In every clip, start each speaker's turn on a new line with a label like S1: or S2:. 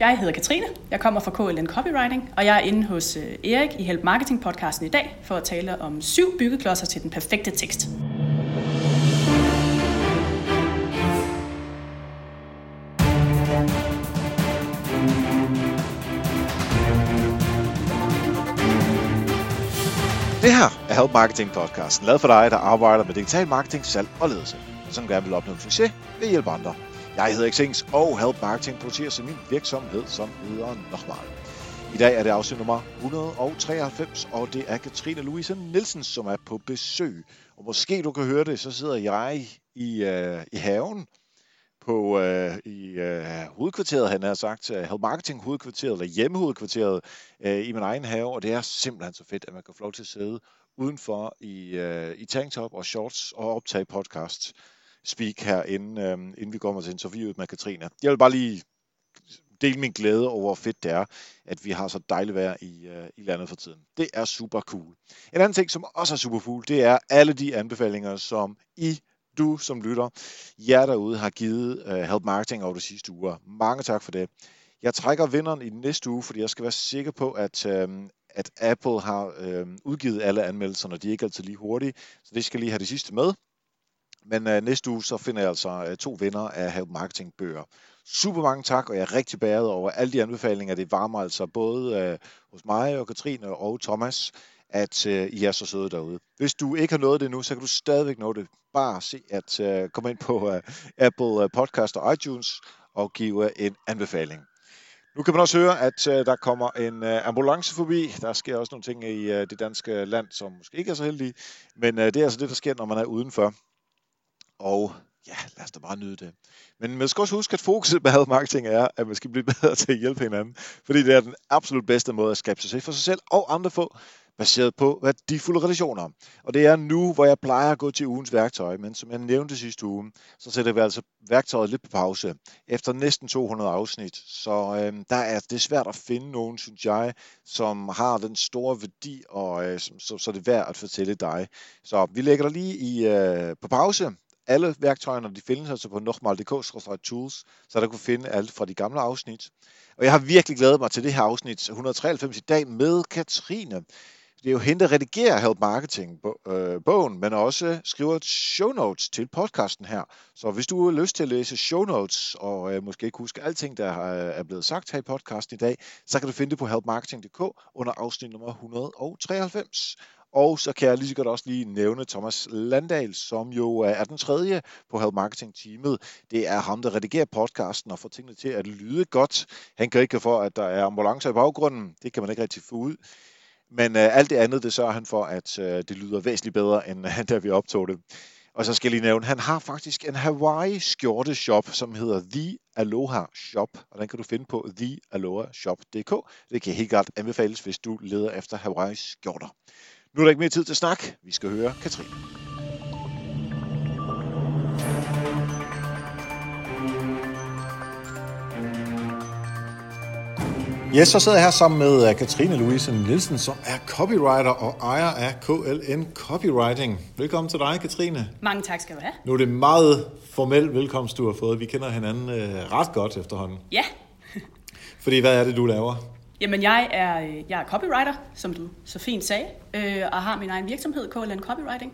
S1: Jeg hedder Katrine, jeg kommer fra KLN Copywriting, og jeg er inde hos øh, Erik i Help Marketing podcasten i dag for at tale om syv byggeklodser til den perfekte tekst.
S2: Det her er Help Marketing podcasten, lavet for dig, der arbejder med digital marketing, salg og ledelse, som gerne vil opnå succes ved at hjælpe andre. Jeg hedder Xings, og Help Marketing producerer til min virksomhed, som hedder Nochmal. I dag er det afsnit nummer 193, og det er Katrine Louise Nielsen, som er på besøg. Og måske du kan høre det, så sidder jeg i, øh, i haven på øh, i øh, hovedkvarteret, han har sagt, øh, Help Marketing hovedkvarteret, eller hjemmehovedkvarteret øh, i min egen have, og det er simpelthen så fedt, at man kan få lov til at sidde udenfor i, øh, i tanktop og shorts og optage podcast speak her, inden, øh, inden vi kommer til interviewet med Katrine. Jeg vil bare lige dele min glæde over, hvor fedt det er, at vi har så dejligt vejr i, øh, i landet for tiden. Det er super cool. En anden ting, som også er super cool, det er alle de anbefalinger, som I du som lytter, jer derude har givet uh, Help Marketing over de sidste uger. Mange tak for det. Jeg trækker vinderen i næste uge, fordi jeg skal være sikker på, at, øh, at Apple har øh, udgivet alle anmeldelserne. og De er ikke altid lige hurtige, så det skal lige have det sidste med. Men øh, næste uge, så finder jeg altså øh, to vinder af Have Marketing bøger. Super mange tak, og jeg er rigtig bæret over alle de anbefalinger. Det varmer altså både øh, hos mig og Katrine og Thomas at øh, I er så søde derude. Hvis du ikke har nået det nu, så kan du stadigvæk nå det. Bare se at øh, komme ind på øh, Apple øh, Podcast og iTunes og give øh, en anbefaling. Nu kan man også høre, at øh, der kommer en øh, ambulance forbi. Der sker også nogle ting i øh, det danske land, som måske ikke er så heldige. Men øh, det er altså det, der sker, når man er udenfor. Og ja, lad os da bare nyde det. Men man skal også huske, at fokuset med marketing er, at man skal blive bedre til at hjælpe hinanden. Fordi det er den absolut bedste måde at skabe succes for sig selv og andre få, baseret på værdifulde relationer. Og det er nu, hvor jeg plejer at gå til ugens værktøj, men som jeg nævnte sidste uge, så sætter vi altså værktøjet lidt på pause. Efter næsten 200 afsnit, så øh, der er det svært at finde nogen, synes jeg, som har den store værdi, og øh, så, så, er det værd at fortælle dig. Så vi lægger dig lige i, øh, på pause, alle værktøjerne de findes altså på nokmal.dk-tools, så der kunne finde alt fra de gamle afsnit. Og jeg har virkelig glædet mig til det her afsnit 193 i dag med Katrine. Det er jo hende, der redigerer Help Marketing-bogen, øh, men også skriver show notes til podcasten her. Så hvis du har lyst til at læse show notes, og øh, måske ikke huske alting, der øh, er blevet sagt her i podcasten i dag, så kan du finde det på helpmarketing.dk under afsnit nummer 193. Og så kan jeg lige så godt også lige nævne Thomas Landal, som jo øh, er den tredje på Help Marketing teamet. Det er ham, der redigerer podcasten og får tingene til at lyde godt. Han kan ikke for, at der er ambulancer i baggrunden. Det kan man ikke rigtig få ud. Men uh, alt det andet, det sørger han for, at uh, det lyder væsentligt bedre, end uh, da vi optog det. Og så skal jeg lige nævne, han har faktisk en Hawaii skjorte shop, som hedder The Aloha Shop, og den kan du finde på thealohashop.dk. Det kan helt klart anbefales, hvis du leder efter Hawaii skjorter. Nu er der ikke mere tid til snak. Vi skal høre Katrine. Yes, så sidder jeg her sammen med øh, Katrine Louise Nielsen, som er copywriter og ejer af KLN Copywriting. Velkommen til dig, Katrine.
S1: Mange tak skal du have.
S2: Nu er det meget formel velkomst, du har fået. Vi kender hinanden øh, ret godt efterhånden.
S1: Ja.
S2: Fordi hvad er det, du laver?
S1: Jamen, jeg er, øh, jeg er copywriter, som du så fint sagde, øh, og har min egen virksomhed, KLN Copywriting,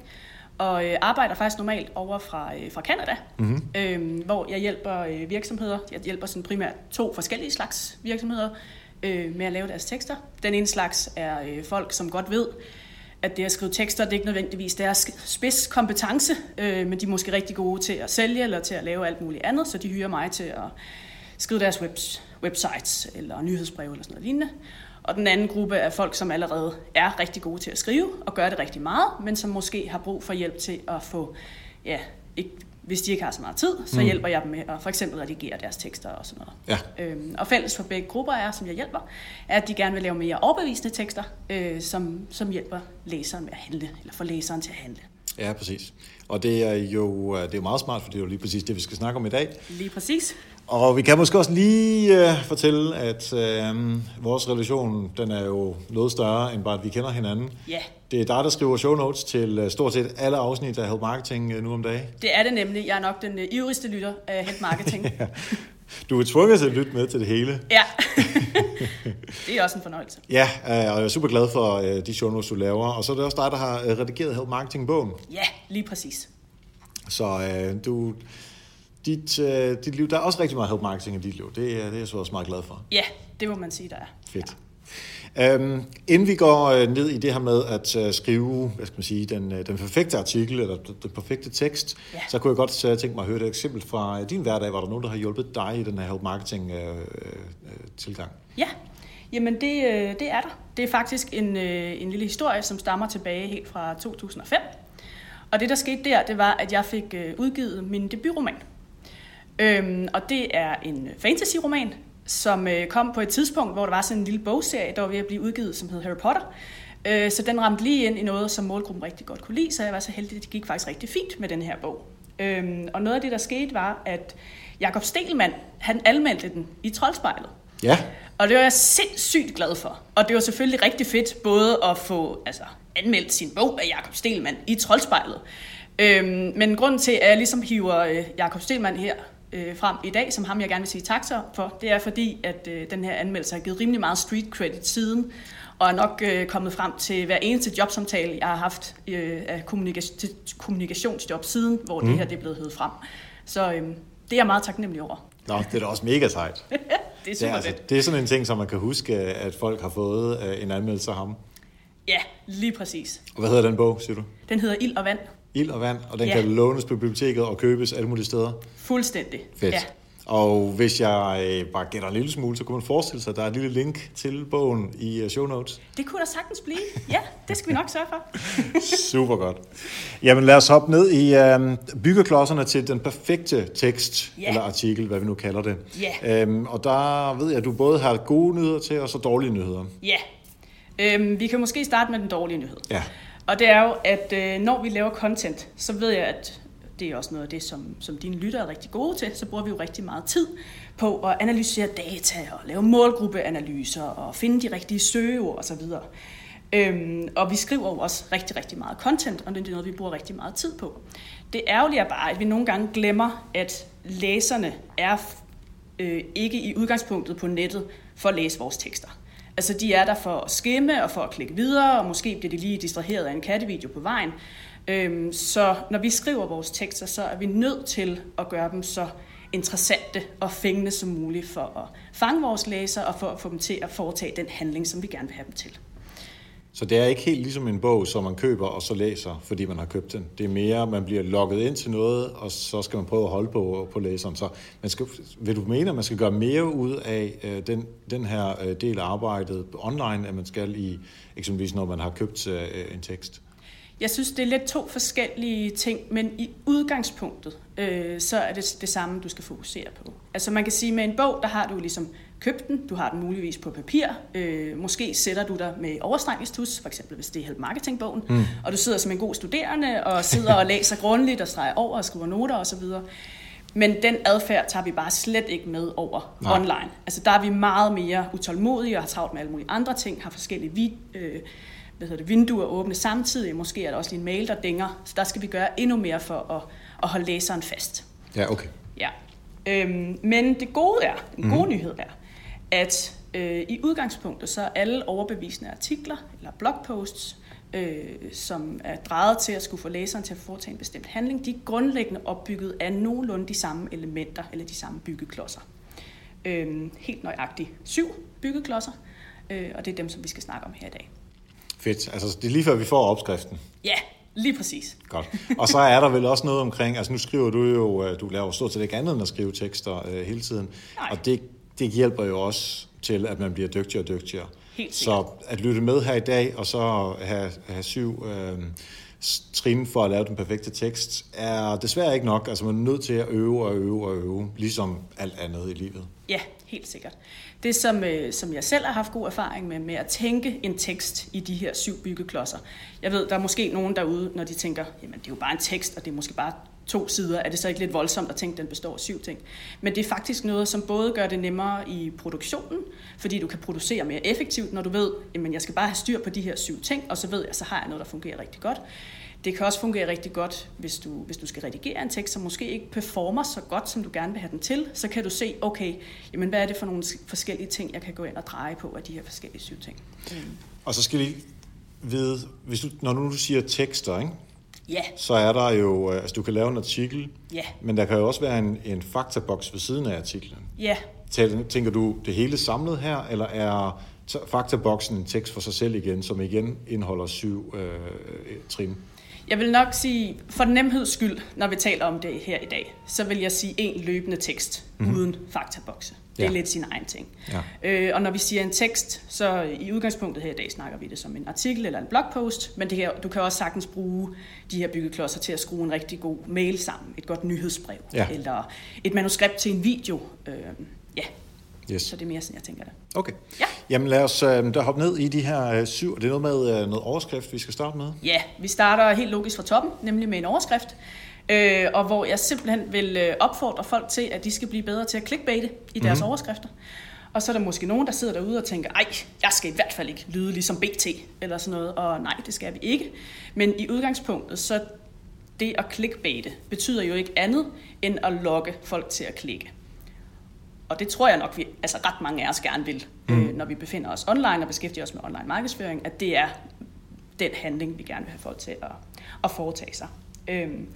S1: og øh, arbejder faktisk normalt over fra, øh, fra Canada, mm-hmm. øh, hvor jeg hjælper øh, virksomheder, jeg hjælper sådan primært to forskellige slags virksomheder, øh, med at lave deres tekster. Den ene slags er øh, folk, som godt ved, at det at skrive tekster, det er ikke nødvendigvis deres spidskompetence, øh, men de er måske rigtig gode til at sælge eller til at lave alt muligt andet, så de hyrer mig til at skrive deres webs, websites eller nyhedsbreve eller sådan noget lignende. Og den anden gruppe er folk, som allerede er rigtig gode til at skrive og gør det rigtig meget, men som måske har brug for hjælp til at få ja, ikke hvis de ikke har så meget tid, så mm. hjælper jeg dem med at for eksempel redigere deres tekster og sådan noget. Ja. Øhm, og fælles for begge grupper er, som jeg hjælper, er, at de gerne vil lave mere overbevisende tekster, øh, som, som hjælper læseren med at handle, eller får læseren til at handle.
S2: Ja, præcis. Og det er jo det er meget smart, for det er jo lige præcis det, vi skal snakke om i dag.
S1: Lige præcis.
S2: Og vi kan måske også lige uh, fortælle, at uh, vores relation, den er jo noget større, end bare at vi kender hinanden.
S1: Ja.
S2: Det er dig, der skriver show notes til uh, stort set alle afsnit af Help Marketing uh, nu om dagen.
S1: Det er det nemlig. Jeg er nok den uh, ivrigste lytter af Help Marketing. ja.
S2: Du er tvunget til at lytte med til det hele.
S1: Ja, det er også en fornøjelse.
S2: Ja, øh, og jeg er super glad for øh, de show notes, du laver. Og så er det også dig, der har øh, redigeret Help Marketing-bogen.
S1: Ja, lige præcis.
S2: Så øh, du, dit, øh, dit liv, der er også rigtig meget help marketing i dit liv. Det, det er jeg så også meget glad for.
S1: Ja, det må man sige, der er.
S2: Fedt. Øhm, inden vi går øh, ned i det her med at uh, skrive hvad skal man sige, den, uh, den perfekte artikel eller den perfekte tekst, ja. så kunne jeg godt uh, tænke mig at høre et eksempel fra din hverdag. Var der nogen, der har hjulpet dig i den her help marketing uh, uh, tilgang?
S1: Ja, jamen det, uh, det er der. Det er faktisk en, uh, en lille historie, som stammer tilbage helt fra 2005. Og det, der skete der, det var, at jeg fik uh, udgivet min debutroman. Øhm, og det er en fantasy-roman, som øh, kom på et tidspunkt, hvor der var sådan en lille bogserie, der var ved at blive udgivet, som hed Harry Potter. Øh, så den ramte lige ind i noget, som målgruppen rigtig godt kunne lide, så jeg var så heldig, at det gik faktisk rigtig fint med den her bog. Øh, og noget af det, der skete, var, at Jakob Stelmann, han anmeldte den i Troldspejlet.
S2: Ja.
S1: Og det var jeg sindssygt glad for. Og det var selvfølgelig rigtig fedt både at få altså, anmeldt sin bog af Jakob Stelmann i Troldspejlet. Øhm, men grunden til, at jeg ligesom hiver øh, Jakob Stelmann her øh, frem i dag, som ham jeg gerne vil sige tak for, det er fordi, at øh, den her anmeldelse har givet rimelig meget street credit siden, og er nok øh, kommet frem til hver eneste jobsamtale, jeg har haft øh, af kommunika- kommunikationsjob siden, hvor mm. det her det er blevet hævet frem. Så øh, det er jeg meget taknemmelig over.
S2: Nå, det er da også mega sejt.
S1: det er super det er, altså,
S2: det er sådan en ting, som man kan huske, at folk har fået øh, en anmeldelse af ham.
S1: Ja, lige præcis.
S2: Og hvad hedder den bog, siger du?
S1: Den hedder Ild og Vand
S2: ild og vand, og den ja. kan lånes på biblioteket og købes alle mulige steder.
S1: Fuldstændig.
S2: Fedt. Ja. Og hvis jeg øh, bare gætter en lille smule, så kunne man forestille sig, at der er et lille link til bogen i uh, show notes.
S1: Det kunne der sagtens blive. Ja, det skal vi nok sørge for.
S2: Super godt. Jamen lad os hoppe ned i øh, byggeklodserne til den perfekte tekst, ja. eller artikel, hvad vi nu kalder det.
S1: Ja.
S2: Øhm, og der ved jeg, at du både har gode nyheder til, og så dårlige nyheder.
S1: Ja. Øhm, vi kan måske starte med den dårlige nyhed.
S2: Ja.
S1: Og det er jo, at øh, når vi laver content, så ved jeg, at det er også noget af det, som, som dine lyttere er rigtig gode til, så bruger vi jo rigtig meget tid på at analysere data og lave målgruppeanalyser og finde de rigtige søgeord osv. Øhm, og vi skriver jo også rigtig, rigtig meget content, og det er noget, vi bruger rigtig meget tid på. Det ærgerlige er bare, at vi nogle gange glemmer, at læserne er øh, ikke i udgangspunktet på nettet for at læse vores tekster. Altså, de er der for at skimme og for at klikke videre, og måske bliver de lige distraheret af en kattevideo på vejen. Øhm, så når vi skriver vores tekster, så er vi nødt til at gøre dem så interessante og fængende som muligt for at fange vores læsere og for at få dem til at foretage den handling, som vi gerne vil have dem til.
S2: Så det er ikke helt ligesom en bog, som man køber og så læser, fordi man har købt den. Det er mere, man bliver logget ind til noget, og så skal man prøve at holde på, på læseren. Så man skal, vil du mene, at man skal gøre mere ud af øh, den, den her øh, del af arbejdet online, end man skal i eksempelvis, når man har købt øh, en tekst?
S1: Jeg synes, det er lidt to forskellige ting, men i udgangspunktet, øh, så er det det samme, du skal fokusere på. Altså man kan sige, med en bog, der har du ligesom købt den, du har den muligvis på papir, øh, måske sætter du dig med overstregningstus, for eksempel hvis det er Help Marketing-bogen, mm. og du sidder som en god studerende og sidder og læser grundigt og streger over og skriver noter osv., men den adfærd tager vi bare slet ikke med over Nej. online. Altså der er vi meget mere utålmodige og har travlt med alle mulige andre ting, har forskellige vid, øh, hvad hedder det, vinduer åbne samtidig. Måske er der også lige en mail, der dænger. Så der skal vi gøre endnu mere for at, at holde læseren fast.
S2: Ja, okay.
S1: Ja. Øhm, men det gode er, den gode mm. nyhed er, at øh, i udgangspunktet så er alle overbevisende artikler eller blogposts, øh, som er drejet til at skulle få læseren til at foretage en bestemt handling, de er grundlæggende opbygget af nogenlunde de samme elementer eller de samme byggeklodser. Øh, helt nøjagtigt syv byggeklodser, øh, og det er dem, som vi skal snakke om her i dag.
S2: Fedt. Altså, det er lige før, vi får opskriften.
S1: Ja, lige præcis.
S2: Godt. Og så er der vel også noget omkring, altså nu skriver du jo, øh, du laver stort set ikke andet end at skrive tekster øh, hele tiden.
S1: Nej.
S2: Og det, det hjælper jo også til, at man bliver dygtigere og dygtigere.
S1: Helt
S2: så at lytte med her i dag, og så have, have syv øh, trin for at lave den perfekte tekst, er desværre ikke nok. Altså man er nødt til at øve og øve og øve, ligesom alt andet i livet.
S1: Ja, helt sikkert. Det, som, øh, som jeg selv har haft god erfaring med, med at tænke en tekst i de her syv byggeklodser. Jeg ved, der er måske nogen derude, når de tænker, jamen det er jo bare en tekst, og det er måske bare to sider, er det så ikke lidt voldsomt at tænke, at den består af syv ting. Men det er faktisk noget, som både gør det nemmere i produktionen, fordi du kan producere mere effektivt, når du ved, at jeg skal bare have styr på de her syv ting, og så ved jeg, så har jeg noget, der fungerer rigtig godt. Det kan også fungere rigtig godt, hvis du, hvis du skal redigere en tekst, som måske ikke performer så godt, som du gerne vil have den til. Så kan du se, okay, jamen hvad er det for nogle forskellige ting, jeg kan gå ind og dreje på af de her forskellige syv ting. Mm.
S2: Og så skal I vide, hvis du, når nu du siger tekster, ikke?
S1: Ja.
S2: så er der jo, øh, altså du kan lave en artikel,
S1: Ja.
S2: men der kan jo også være en, en faktaboks ved siden af artiklen.
S1: Ja,
S2: Tæ- Tænker du det hele samlet her, eller er faktaboksen en tekst for sig selv igen, som igen indeholder syv øh, trin?
S1: Jeg vil nok sige, for nemheds skyld, når vi taler om det her i dag, så vil jeg sige en løbende tekst mm-hmm. uden faktabokse. Det er
S2: Ja.
S1: lidt sin egen ting.
S2: Ja.
S1: Øh, og når vi siger en tekst, så i udgangspunktet her i dag snakker vi det som en artikel eller en blogpost, men det her, du kan også sagtens bruge de her byggeklodser til at skrue en rigtig god mail sammen, et godt nyhedsbrev,
S2: Ja.
S1: eller et manuskript til en video. Øh, ja,
S2: Yes.
S1: så det er mere sådan, jeg tænker det.
S2: Okay.
S1: Ja.
S2: Jamen lad os øh, da hoppe ned i de her øh, syv. Er det noget med øh, noget overskrift, vi skal starte med?
S1: Ja, vi starter helt logisk fra toppen, nemlig med en overskrift, øh, og hvor jeg simpelthen vil øh, opfordre folk til, at de skal blive bedre til at clickbaite i deres mm-hmm. overskrifter. Og så er der måske nogen, der sidder derude og tænker, ej, jeg skal i hvert fald ikke lyde ligesom BT eller sådan noget, og nej, det skal vi ikke. Men i udgangspunktet, så det at clickbaite betyder jo ikke andet, end at lokke folk til at klikke. Og det tror jeg nok, vi, altså ret mange af os gerne vil, mm. øh, når vi befinder os online og beskæftiger os med online markedsføring, at det er den handling, vi gerne vil have folk til at, at foretage sig. Øhm,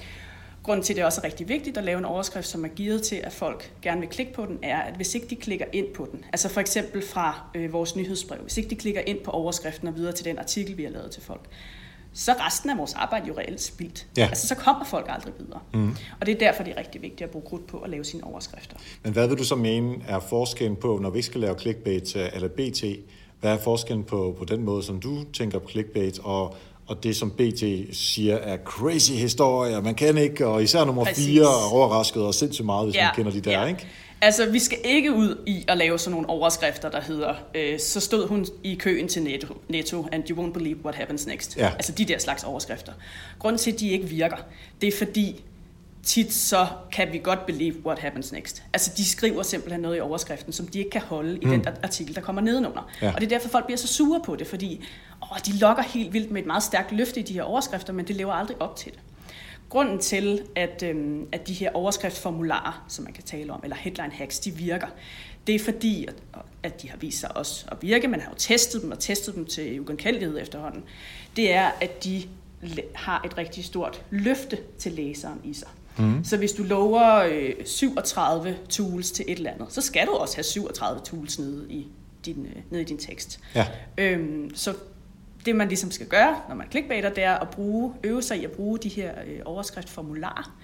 S1: grunden til, at det også er rigtig vigtigt at lave en overskrift, som er givet til, at folk gerne vil klikke på den, er, at hvis ikke de klikker ind på den, altså for eksempel fra øh, vores nyhedsbrev, hvis ikke de klikker ind på overskriften og videre til den artikel, vi har lavet til folk, så resten af vores arbejde jo reelt spildt.
S2: Ja.
S1: Altså så kommer folk aldrig videre. Mm. Og det er derfor, det er rigtig vigtigt at bruge krudt på at lave sine overskrifter.
S2: Men hvad vil du så mene er forskellen på, når vi ikke skal lave clickbait øh, eller BT, hvad er forskellen på, på den måde, som du tænker på clickbait, og, og det, som BT siger er crazy historier, man kan ikke, og især nummer
S1: Præcis.
S2: 4 er overrasket og sindssygt meget, hvis ja. man kender de der,
S1: ja.
S2: ikke?
S1: Altså, vi skal ikke ud i at lave sådan nogle overskrifter, der hedder, øh, så stod hun i køen til Netto, Netto, and you won't believe what happens next.
S2: Ja.
S1: Altså de der slags overskrifter. Grunden til, at de ikke virker, det er fordi, tit så kan vi godt believe what happens next. Altså de skriver simpelthen noget i overskriften, som de ikke kan holde i den artikel, der kommer nedenunder.
S2: Ja.
S1: Og det er derfor, folk bliver så sure på det, fordi åh, de lokker helt vildt med et meget stærkt løfte i de her overskrifter, men det lever aldrig op til det. Grunden til, at, øhm, at de her overskriftsformularer, som man kan tale om, eller headline hacks, de virker, det er fordi, at, at de har vist sig også at virke. Man har jo testet dem og testet dem til ugenkendelighed efterhånden. Det er, at de har et rigtig stort løfte til læseren i sig. Mm. Så hvis du lover øh, 37 tools til et eller andet, så skal du også have 37 tools nede i din, øh, nede i din tekst.
S2: Ja.
S1: Øhm, så det man ligesom skal gøre, når man clickbaiter, det er at bruge, øve sig i at bruge de her øh, overskriftformularer,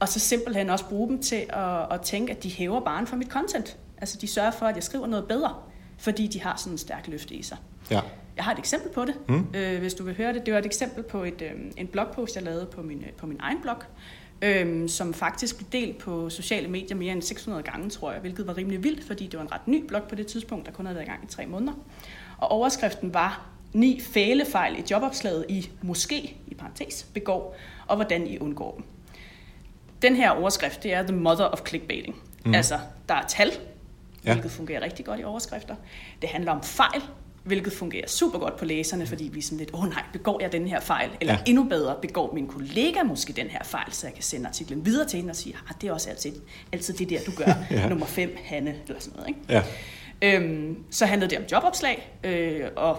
S1: og så simpelthen også bruge dem til at, at tænke, at de hæver barn for mit content. Altså de sørger for, at jeg skriver noget bedre, fordi de har sådan en stærk løfte i sig.
S2: Ja.
S1: Jeg har et eksempel på det, mm. øh, hvis du vil høre det. Det var et eksempel på et, øh, en blogpost, jeg lavede på min, øh, på min egen blog, øh, som faktisk blev delt på sociale medier mere end 600 gange, tror jeg, hvilket var rimelig vildt, fordi det var en ret ny blog på det tidspunkt, der kun havde været i gang i tre måneder. Og overskriften var ni fælefejl i jobopslaget i måske, i parentes, begår, og hvordan I undgår dem. Den her overskrift, det er the mother of clickbaiting. Mm. Altså, der er tal,
S2: Ja.
S1: hvilket fungerer rigtig godt i overskrifter. Det handler om fejl, hvilket fungerer super godt på læserne, fordi vi er sådan lidt, åh oh, nej, begår jeg den her fejl? Eller
S2: Ja.
S1: endnu bedre, begår min kollega måske den her fejl, så jeg kan sende artiklen videre til hende og sige, ah, det er også altid, altid det der, du gør.
S2: Ja.
S1: ja. Nummer 5, Hanne, eller sådan noget. Ikke?
S2: Ja.
S1: Øhm, så handlede det om jobopslag, øh, og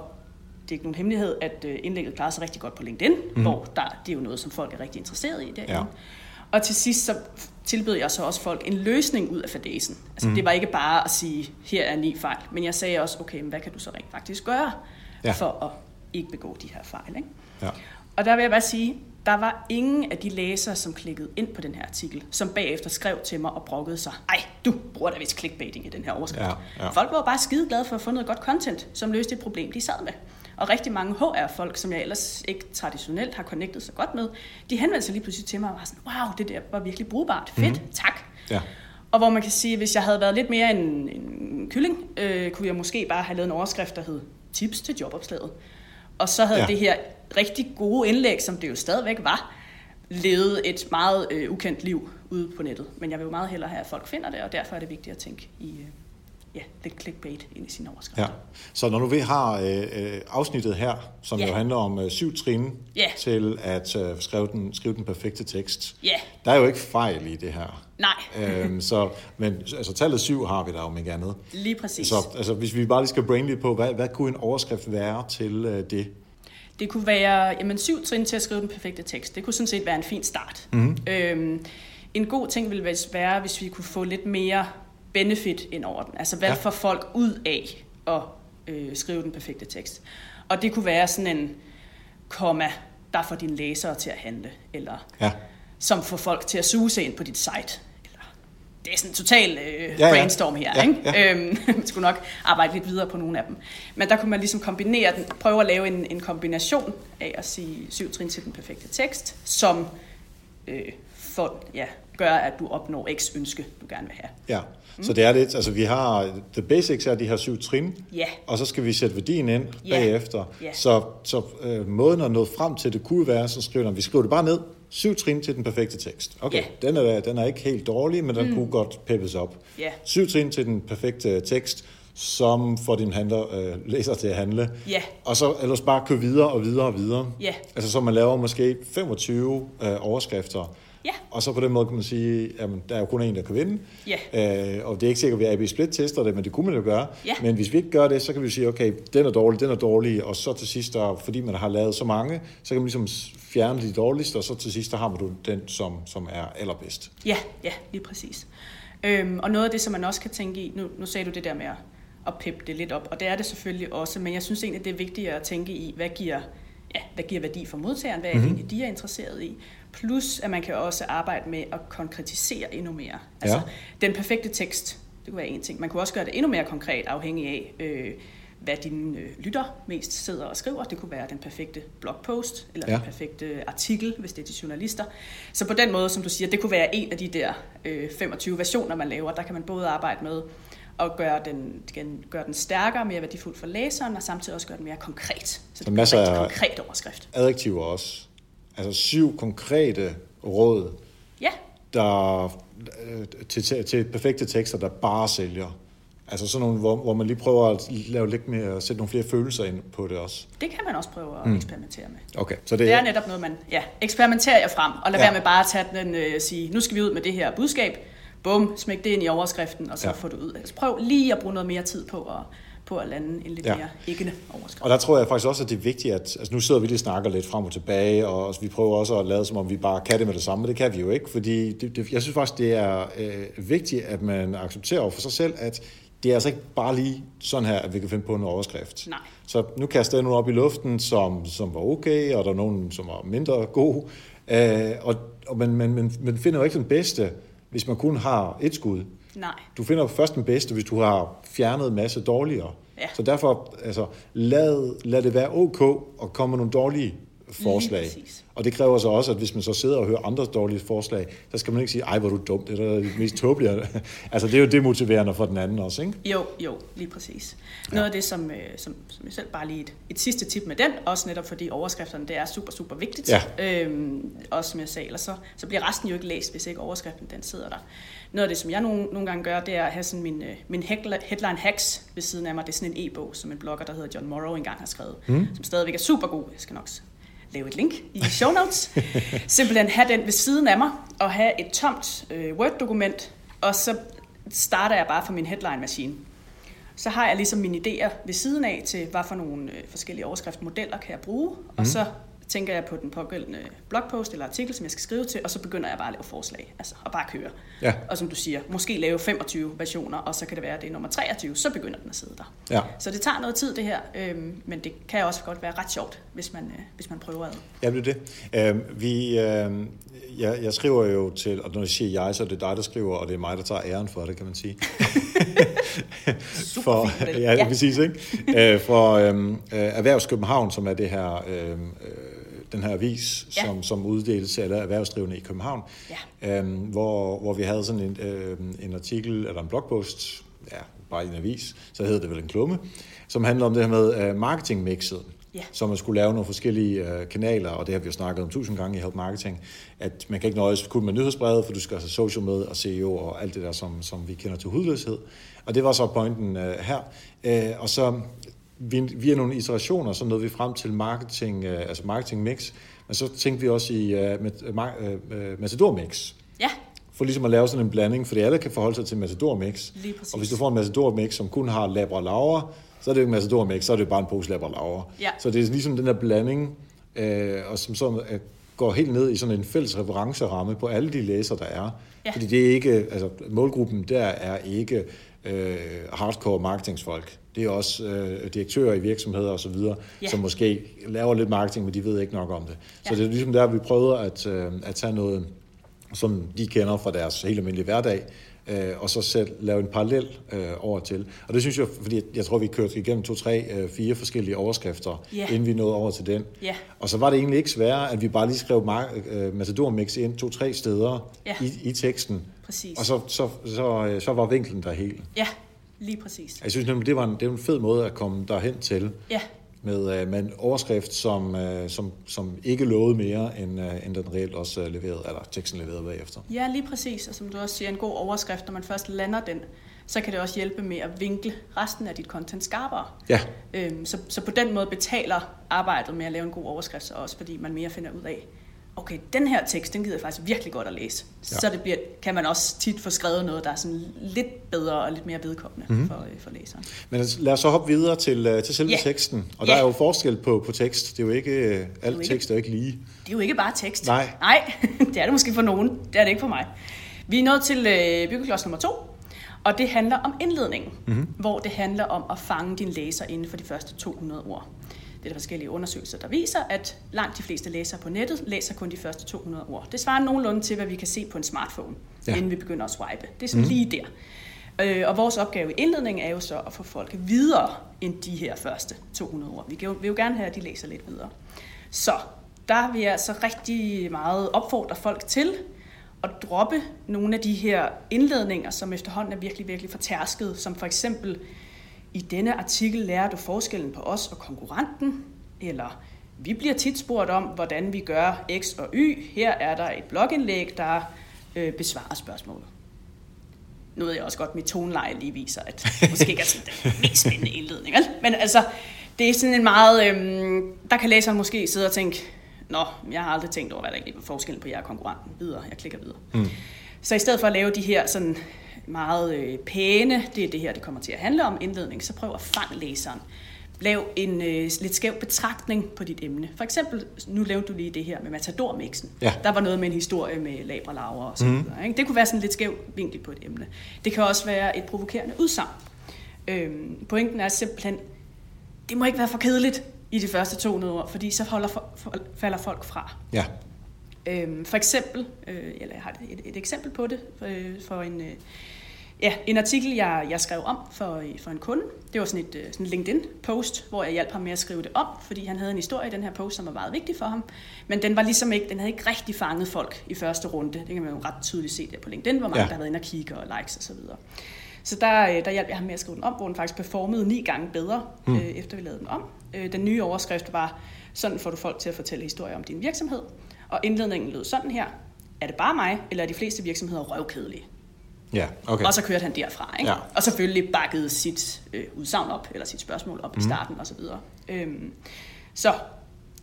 S1: det er ikke nogen hemmelighed, at øh, indlægget klarer sig rigtig godt på LinkedIn, mm. hvor der, det er jo noget, som folk er rigtig interesseret i derinde.
S2: Ja.
S1: Og til sidst så tilbød jeg så også folk en løsning ud af fadesen. Altså mm. det var ikke bare at sige, her er ni fejl, men jeg sagde også, okay, men hvad kan du så rent faktisk gøre
S2: Ja.
S1: for at ikke begå de her fejl? Ikke?
S2: Ja.
S1: Og der vil jeg bare sige, der var ingen af de læsere, som klikkede ind på den her artikel, som bagefter skrev til mig og brokkede sig, ej, du bruger da vist clickbaiting i den her overskrift.
S2: Ja, ja.
S1: Folk var bare skide glade for at få noget godt content, som løste et problem, de sad med. Og rigtig mange HR-folk, som jeg ellers ikke traditionelt har connectet så godt med, de henvendte sig lige pludselig til mig og var sådan, wow, det der var virkelig brugbart, fedt, mm-hmm. tak.
S2: Ja.
S1: Og hvor man kan sige, at hvis jeg havde været lidt mere en, en kylling, øh, kunne jeg måske bare have lavet en overskrift, der hed tips til jobopslaget. Og så havde
S2: Ja.
S1: ja. det her rigtig gode indlæg, som det jo stadigvæk var, levet et meget øh, ukendt liv ude på nettet. Men jeg vil jo meget hellere have, at folk finder det, og derfor er det vigtigt at tænke i, øh, ja, lidt clickbait ind i sin overskrift.
S2: Ja. Så når nu vi har øh, øh, afsnittet her, som
S1: Ja.
S2: jo handler om øh, syv trin
S1: Ja.
S2: til at øh, skrive, den, skrive den perfekte tekst,
S1: Ja.
S2: der er jo ikke fejl i det her.
S1: Nej,
S2: øhm, så, men altså, tallet syv har vi der om ikke andet.
S1: lige præcis.
S2: Så altså, hvis vi bare lige skal brain lidt på, hvad, hvad kunne en overskrift være til øh, det?
S1: Det kunne være jamen, syv trin til at skrive den perfekte tekst. Det kunne sådan set være en fin start. Mm-hmm. Øhm, en god ting ville være, hvis vi kunne få lidt mere benefit ind over den. Altså hvad
S2: Ja.
S1: får folk ud af at øh, skrive den perfekte tekst. Og det kunne være sådan en komma, der får dine læsere til at handle, eller
S2: Ja.
S1: som får folk til at suge ind på dit site. Eller, det er sådan en total øh,
S2: ja,
S1: ja. brainstorm her.
S2: Ja,
S1: ikke?
S2: ja.
S1: Øhm, man skulle nok arbejde lidt videre på nogle af dem. Men der kunne man ligesom kombinere den, prøve at lave en, en kombination af at sige syv trin til den perfekte tekst, som øh, for, ja, gør, at du opnår x ønske, du gerne vil have.
S2: Ja, så det er lidt, altså vi har, the basics er de her syv trin,
S1: Ja.
S2: og så skal vi sætte værdien ind
S1: Ja.
S2: bagefter.
S1: Ja.
S2: Så, så øh, måden at nå frem til det kunne være, så skriver vi skriver det bare ned, syv trin til den perfekte tekst. Okay,
S1: Ja.
S2: den, er, den er ikke helt dårlig, men den mm. kunne godt peppes op.
S1: Ja.
S2: Syv trin til den perfekte tekst, som får din handler, øh, læser til at handle.
S1: Ja.
S2: Og så ellers bare køre videre og videre og videre.
S1: Ja.
S2: Altså så man laver måske 25 øh, overskrifter.
S1: Ja.
S2: Og så på den måde kan man sige, at der er jo kun en, der kan vinde.
S1: Ja.
S2: Øh, og det er ikke sikkert, at vi AB Split tester det, men det kunne man jo gøre.
S1: Ja.
S2: Men hvis vi ikke gør det, så kan vi sige, okay, den er dårlig, den er dårlig, og så til sidst, der, fordi man har lavet så mange, så kan man ligesom fjerne de dårligste, og så til sidst, der har man den, som, som er allerbedst.
S1: Ja, ja, lige præcis. Øhm, og noget af det, som man også kan tænke i, nu, nu sagde du det der med at, at peppe det lidt op, og det er det selvfølgelig også, men jeg synes egentlig, det er vigtigere at tænke i, hvad giver, ja, hvad giver værdi for modtageren, hvad er det egentlig, de er interesseret i, plus at man kan også arbejde med at konkretisere endnu mere. Altså,
S2: Ja.
S1: den perfekte tekst, det kunne være en ting. Man kunne også gøre det endnu mere konkret, afhængig af, øh, hvad dine øh, lytter mest sidder og skriver. Det kunne være den perfekte blogpost, eller
S2: Ja.
S1: den perfekte artikel, hvis det er til journalister. Så på den måde, som du siger, det kunne være en af de der øh, 25 versioner, man laver. Der kan man både arbejde med at gøre den, gen- gøre den stærkere, mere værdifuld for læseren, og samtidig også gøre den mere konkret. Så det bliver en rigtig
S2: af-
S1: konkret overskrift.
S2: Adjektiver også. Altså syv konkrete råd,
S1: Ja,
S2: der, øh, til, til, til perfekte tekster, der bare sælger. Altså sådan nogle, hvor, hvor man lige prøver at lave lidt mere, sætte nogle flere følelser ind på det også.
S1: det kan man også prøve at mm. eksperimentere med.
S2: Okay, så det,
S1: Det er netop noget, man ja, eksperimenterer jer frem, og lad
S2: Ja.
S1: være med bare at tage den øh, sige, nu skal vi ud med det her budskab, bum, smæk det ind i overskriften, og så
S2: ja.
S1: får du ud. Altså prøv lige at bruge noget mere tid på at, på at lande en lidt
S2: Ja.
S1: mere æggende overskrift.
S2: Og der tror jeg faktisk også, at det er vigtigt, at altså nu sidder vi lige og snakker lidt frem og tilbage, og vi prøver også at lade som om, vi bare kan det med det samme, men det kan vi jo ikke, fordi det, det, jeg synes faktisk, det er øh, vigtigt, at man accepterer over for sig selv, at det er altså ikke bare lige sådan her, at vi kan finde på en overskrift.
S1: Nej.
S2: Så nu kaster jeg nogle op i luften, som, som var okay, og der er nogen, som var mindre gode, øh, og, og man, man, man, man finder jo ikke den bedste, hvis man kun har et skud.
S1: Nej.
S2: Du finder først den bedste, hvis du har fjernet en masse dårligere.
S1: Ja.
S2: Så derfor, altså, lad, lad det være ok at komme med nogle dårlige forslag. Og det kræver så også, at hvis man så sidder og hører andre dårlige forslag, så skal man ikke sige, ej, hvor er du dum, det er det mest tåbelige. altså, det er jo demotiverende for den anden også, ikke?
S1: Jo, jo, lige præcis. Noget af det, som, øh, som, som jeg selv bare lige et, et sidste tip med den, også netop fordi overskrifterne, det er super, super vigtigt.
S2: Ja.
S1: Øhm, også som jeg sagde, ellers så, så bliver resten jo ikke læst, hvis ikke overskriften den sidder der. Noget af det, som jeg nogle, nogle gange gør, det er at have sådan min, øh, min headline hacks ved siden af mig. Det er sådan en e-bog, som en blogger, der hedder John Morrow, engang har skrevet, mm. som stadigvæk er super god. Jeg skal nok lave et link i show notes. Simpelthen have den ved siden af mig, og have et tomt øh, Word-dokument, og så starter jeg bare fra min headline-maskine. Så har jeg ligesom mine idéer ved siden af til, hvad for nogle øh, forskellige overskriftmodeller kan jeg bruge, mm. og så tænker jeg på den pågældende blogpost eller artikel, som jeg skal skrive til, og så begynder jeg bare at lave forslag, altså og bare køre.
S2: Ja.
S1: Og som du siger, måske lave 25 versioner, og så kan det være, at det er nummer 23, så begynder den at sidde der.
S2: Ja.
S1: Så det tager noget tid det her, øhm, men det kan også godt være ret sjovt, hvis man, øh, hvis man prøver at.
S2: Ja, det er det. Øh, vi, øh, jeg, jeg skriver jo til, og når jeg siger jeg, så er det dig, der skriver, og det er mig, der tager æren for det, kan man sige. for,
S1: fin model.
S2: ja, ja, præcis, ikke? Øh, for øh, øh, Erhvervs København, som er det her, øh, øh, den her avis,
S1: Ja.
S2: som, som uddeles til alle erhvervsdrivende i København,
S1: Ja.
S2: øh, hvor, hvor vi havde sådan en, øh, en artikel, eller en blogpost, ja, bare i en avis, så hedder det vel en klumme, som handler om det her med øh, marketingmixet.
S1: Ja.
S2: Så man skulle lave nogle forskellige øh, kanaler, og det har vi jo snakket om tusind gange i Help Marketing, at man kan ikke nøjes kun med nyhedsbrevet, for du skal have social med og SEO og alt det der, som, som vi kender til hudløshed. Og det var så pointen øh, her. Øh, og så via nogle iterationer, så nåede vi frem til marketing, øh, altså marketing mix, men så tænkte vi også i øh, med, øh, Matador mix.
S1: Ja.
S2: For ligesom at lave sådan en blanding, fordi alle kan forholde sig til Matador mix.
S1: Lige præcis.
S2: Og hvis du får en Matador mix, som kun har labra laver, så er det jo ikke Matador mix, så er det bare en pose laver.
S1: Ja.
S2: Så det er ligesom den der blanding, øh, og som så øh, går helt ned i sådan en fælles referenceramme på alle de læser, der er.
S1: Ja.
S2: Fordi det er ikke, altså målgruppen der er ikke øh, hardcore marketingsfolk. Det er også øh, direktører i virksomheder osv.,
S1: Ja.
S2: som måske laver lidt marketing, men de ved ikke nok om det. Så
S1: Ja.
S2: det er ligesom der, vi prøver at, øh, at tage noget, som de kender fra deres helt almindelige hverdag, øh, og så selv lave en parallel øh, over til. Og det synes jeg, fordi jeg tror, vi kørte igennem to, tre, øh, fire forskellige overskrifter,
S1: Ja.
S2: inden vi nåede over til den.
S1: Ja.
S2: Og så var det egentlig ikke sværere, at vi bare lige skrev øh, Matador Mix ind to-tre steder
S1: Ja.
S2: i, i teksten.
S1: Præcis.
S2: Og så, så, så, øh, så var vinklen der helt.
S1: Ja, lige præcis.
S2: Jeg synes nemlig, det var en, det var en fed måde at komme derhen til,
S1: Ja,
S2: med, øh, med en overskrift, som, øh, som, som ikke lovede mere, end, øh, end den reelt også øh, leverede, eller teksten leverede bagefter.
S1: ja, lige præcis. Og som du også siger, en god overskrift, når man først lander den, så kan det også hjælpe med at vinkle resten af dit content skarpere.
S2: Ja,
S1: Øhm, så, så på den måde betaler arbejdet med at lave en god overskrift sig også, fordi man mere finder ud af, okay, den her tekst, den gider jeg faktisk virkelig godt at læse.
S2: Ja.
S1: Så det bliver, kan man også tit få skrevet noget, der er sådan lidt bedre og lidt mere vedkommende mm-hmm. for, øh, for læseren.
S2: men lad os så hoppe videre til, øh, til selve
S1: Ja.
S2: teksten. Og
S1: Ja.
S2: der er jo forskel på, på tekst. Det er jo ikke, øh, alt
S1: ikke-
S2: tekst er jo ikke lige.
S1: Det er jo ikke bare tekst.
S2: Nej.
S1: Nej, det er det måske for nogen. Det er det ikke for mig. Vi er nået til øh, byggeklods nummer to, og det handler om indledningen, mm-hmm. hvor det handler om at fange din læser inden for de første 200 ord. Det er der forskellige undersøgelser, der viser, at langt de fleste læsere på nettet læser kun de første 200 ord. Det svarer nogenlunde til, hvad vi kan se på en smartphone,
S2: Ja.
S1: inden vi begynder at swipe. Det er sådan mm. lige der. Øh, og vores opgave i indledningen er jo så at få folk videre end de her første 200 ord. Vi vil jo gerne have, at de læser lidt videre. Så der vil jeg altså rigtig meget opfordre folk til at droppe nogle af de her indledninger, som efterhånden er virkelig, virkelig fortærsket, som for eksempel, i denne artikel lærer du forskellen på os og konkurrenten, eller vi bliver tit spurgt om, hvordan vi gør X og Y. Her er der et blogindlæg, der øh, besvarer spørgsmålet. Nu ved jeg også godt, at mit toneleje lige viser, at det måske ikke er sådan den mest spændende indledning. Vel? Men altså, det er sådan en meget... Øhm, der kan læseren måske sidde og tænke, Nå, jeg har aldrig tænkt over, hvad der egentlig er forskellen på jer og konkurrenten. Videre, jeg klikker videre. Mm. Så i stedet for at lave de her sådan meget øh, pæne, det er det her, det kommer til at handle om, indledning, så prøv at fange læseren. Lav en øh, lidt skæv betragtning på dit emne. For eksempel, nu lavede du lige det her med Matador-mixen.
S2: Ja.
S1: Der var noget med en historie med labra laver og så videre. Ikke? Det kunne være sådan lidt skæv vinkel på et emne. Det kan også være et provokerende udsagn. Øhm, pointen er simpelthen, det må ikke være for kedeligt i de første 200 ord, fordi så holder for, for, falder folk fra.
S2: Ja.
S1: Øhm, for eksempel, øh, eller jeg har et, et eksempel på det, øh, for en, øh, ja, en artikel, jeg, jeg skrev om for, øh, for en kunde. Det var sådan et øh, sådan LinkedIn-post, hvor jeg hjalp ham med at skrive det om, fordi han havde en historie i den her post, som var meget vigtig for ham. Men den var ligesom ikke, den havde ikke rigtig fanget folk i første runde. Det kan man jo ret tydeligt se der på LinkedIn, hvor mange
S2: Ja.
S1: der har været inde og kigge og likes osv. Så, videre. så der, øh, der hjalp jeg ham med at skrive den om, hvor den faktisk performede ni gange bedre, mm. øh, efter vi lavede den om. Øh, den nye overskrift var, sådan får du folk til at fortælle historier om din virksomhed. Og indledningen lød sådan her. Er det bare mig, eller er de fleste virksomheder røvkedelige?
S2: Ja, okay.
S1: Og så kørte han derfra. Ikke?
S2: Ja.
S1: Og selvfølgelig bakkede sit øh, udsagn op, eller sit spørgsmål op mm. i starten osv. Øhm, så,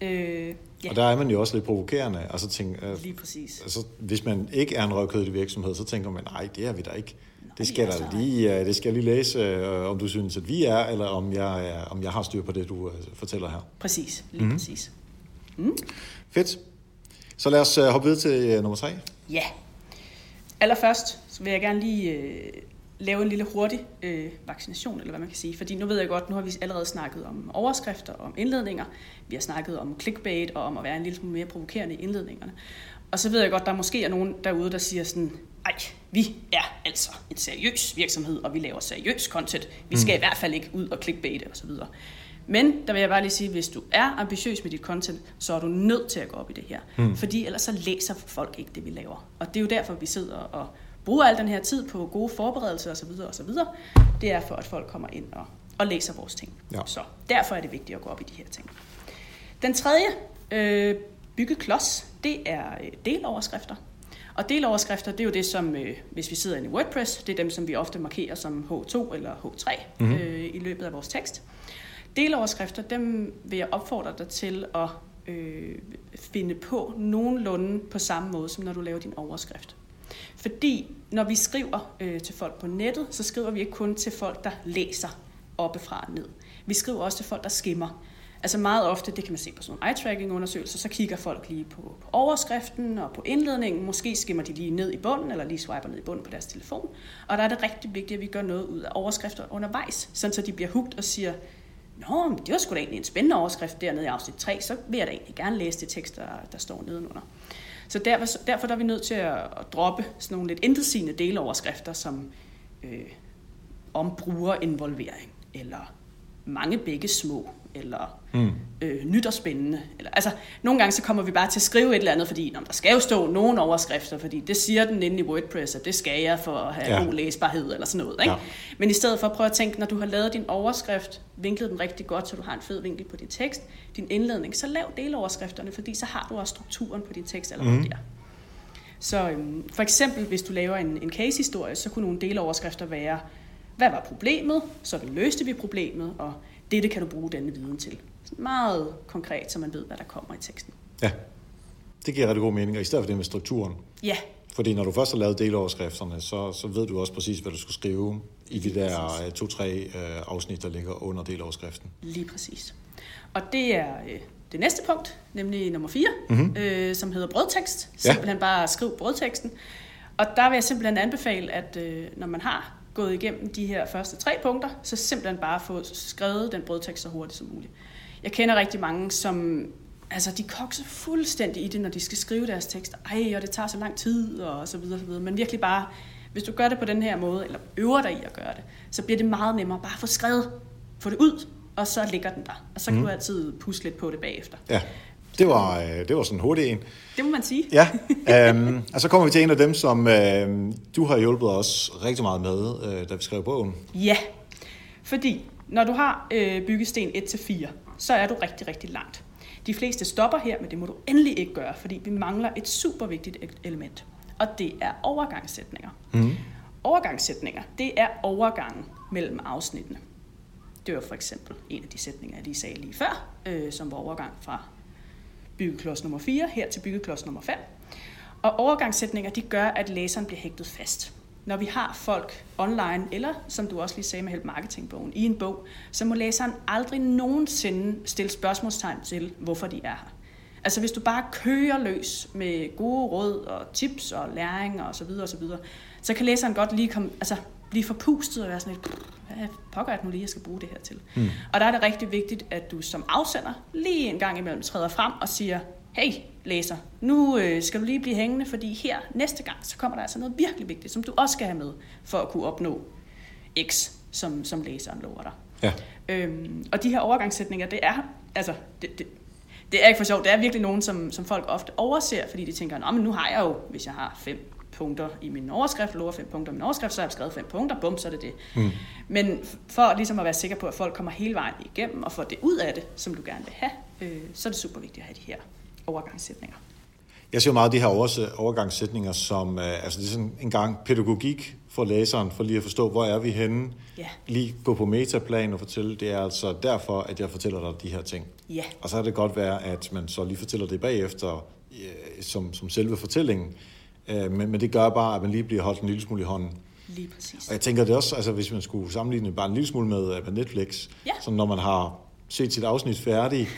S1: øh, ja,
S2: Og der er man jo også lidt provokerende. Altså, tænk, øh,
S1: lige præcis.
S2: altså, hvis man ikke er en røvkødelig virksomhed, så tænker man, nej, det er vi da ikke. Det skal,
S1: altså,
S2: der lige, øh, det skal jeg lige læse, øh, om du synes, at vi er, eller om jeg, er, om jeg har styr på det, du øh, fortæller her.
S1: Præcis, lige mm. præcis.
S2: Fedt. Så lad os øh, hoppe videre til øh, nummer tre.
S1: Ja. Allerførst så vil jeg gerne lige øh, lave en lille hurtig øh, vaccination, eller hvad man kan sige. Fordi nu ved jeg godt, nu har vi allerede snakket om overskrifter, om indledninger. Vi har snakket om clickbait og om at være en lille smule mere provokerende i indledningerne. Og så ved jeg godt, der måske er nogen derude, der siger sådan, ej, vi er altså en seriøs virksomhed, og vi laver seriøs content. Vi skal mm. i hvert fald ikke ud og clickbaite osv. Men der vil jeg bare lige sige, hvis du er ambitiøs med dit content, så er du nødt til at gå op i det her. Mm. Fordi ellers så læser folk ikke det, vi laver. Og det er jo derfor, vi sidder og bruger al den her tid på gode forberedelser osv. osv. Det er for, at folk kommer ind og, og læser vores ting.
S2: Ja.
S1: Så derfor er det vigtigt at gå op i de her ting. Den tredje øh, byggeklods, det er øh, deloverskrifter. Og deloverskrifter, det er jo det, som, øh, hvis vi sidder inde i WordPress, det er dem, som vi ofte markerer som H2 eller H3 mm-hmm. øh, i løbet af vores tekst. Deloverskrifter, dem vil jeg opfordre dig til at øh, finde på nogenlunde på samme måde, som når du laver din overskrift. Fordi når vi skriver øh, til folk på nettet, så skriver vi ikke kun til folk, der læser oppefra og ned. Vi skriver også til folk, der skimmer. Altså meget ofte, det kan man se på sådan nogle eye-tracking-undersøgelser, så kigger folk lige på, på overskriften og på indledningen. Måske skimmer de lige ned i bunden, eller lige swiper ned i bunden på deres telefon. Og der er det rigtig vigtigt, at vi gør noget ud af overskrifter undervejs, sådan så de bliver hugt og siger, Nå, men det var sgu da egentlig en spændende overskrift dernede i afsnit 3, så vil jeg da egentlig gerne læse det tekst, der, der står nedenunder. Så derfor, derfor der er vi nødt til at, at droppe sådan nogle lidt intetsigende deloverskrifter, som øh, om brugerinvolvering, eller mange begge små, eller mm. øh, nyt og spændende. Eller, altså, nogle gange så kommer vi bare til at skrive et eller andet, fordi der skal jo stå nogle overskrifter, fordi det siger den inde i WordPress, at det skal jeg for at have ja. god læsbarhed eller sådan noget. Ikke? Ja. Men i stedet for at prøve at tænke, når du har lavet din overskrift, vinklet den rigtig godt, så du har en fed vinkel på din tekst, din indledning, så lav deloverskrifterne, fordi så har du også strukturen på din tekst allerede mm. der. Så øhm, for eksempel, hvis du laver en, en case-historie, så kunne nogle deloverskrifter være, hvad var problemet? Så løste vi problemet, og dette kan du bruge denne viden til. Meget konkret, så man ved, hvad der kommer i teksten.
S2: Ja, det giver rigtig god mening, og i stedet for det med strukturen.
S1: Ja.
S2: Fordi når du først har lavet deloverskrifterne, så, så ved du også præcis, hvad du skal skrive i de der øh, to-tre øh, afsnit, der ligger under deloverskriften.
S1: Lige præcis. Og det er øh, det næste punkt, nemlig nummer 4, mm-hmm. øh, som hedder brødtekst. Simpelthen ja. bare skriv brødteksten. Og der vil jeg simpelthen anbefale, at øh, når man har gået igennem de her første tre punkter, så simpelthen bare få skrevet den brødtekst så hurtigt som muligt. Jeg kender rigtig mange, som altså, de kokser fuldstændig i det, når de skal skrive deres tekster. Ej, og det tager så lang tid, og så videre, så videre. Men virkelig bare, hvis du gør det på den her måde, eller øver dig i at gøre det, så bliver det meget nemmere bare at få skrevet, få det ud, og så ligger den der. Og så kan mm. du altid puske lidt på det bagefter.
S2: Ja. Det var, øh, det var sådan en hurtig en.
S1: Det må man sige.
S2: Ja, øhm, og så kommer vi til en af dem, som øh, du har hjulpet os rigtig meget med, øh, da vi skrev bogen.
S1: Ja, fordi når du har øh, byggesten 1-4, så er du rigtig, rigtig langt. De fleste stopper her, men det må du endelig ikke gøre, fordi vi mangler et super vigtigt element, og det er overgangssætninger. Mm. Overgangssætninger, det er overgangen mellem afsnittene. Det var for eksempel en af de sætninger, jeg lige sagde lige før, øh, som var overgang fra byggeklods nummer 4 her til byggeklods nummer 5. Og overgangssætninger de gør, at læseren bliver hægtet fast. Når vi har folk online, eller som du også lige sagde med Help Marketing-bogen, i en bog, så må læseren aldrig nogensinde stille spørgsmålstegn til, hvorfor de er her. Altså hvis du bare kører løs med gode råd og tips og læring og så videre og så videre, så kan læseren godt lige komme, altså blive forpustet og være sådan lidt, hvad pokker jeg nu lige, jeg skal bruge det her til? Mm. Og der er det rigtig vigtigt, at du som afsender lige en gang imellem træder frem og siger, hey læser, nu øh, skal du lige blive hængende, fordi her næste gang, så kommer der altså noget virkelig vigtigt, som du også skal have med, for at kunne opnå X, som, som læseren lover dig. Ja. Øhm, og de her overgangssætninger, det er, altså, det, det, det er ikke for sjovt, det er virkelig nogen, som, som folk ofte overser, fordi de tænker, men nu har jeg jo, hvis jeg har fem punkter i min overskrift, lover fem punkter i min overskrift, så har jeg skrevet fem punkter, bum, så er det det. Mm. Men for ligesom at være sikker på, at folk kommer hele vejen igennem og får det ud af det, som du gerne vil have, øh, så er det super vigtigt at have de her overgangssætninger.
S2: Jeg ser meget de her overgangssætninger som, øh, altså det er sådan en gang pædagogik for læseren, for lige at forstå, hvor er vi henne. Ja. Lige gå på metaplan og fortælle, det er altså derfor, at jeg fortæller dig de her ting. Ja. Og så er det godt være, at man så lige fortæller det bagefter, øh, som, som selve fortællingen. Øh, men, men det gør bare, at man lige bliver holdt en lille smule i hånden.
S1: Lige præcis.
S2: Og jeg tænker det også, altså hvis man skulle sammenligne bare en lille smule med, med Netflix, ja. så når man har set sit afsnit færdig,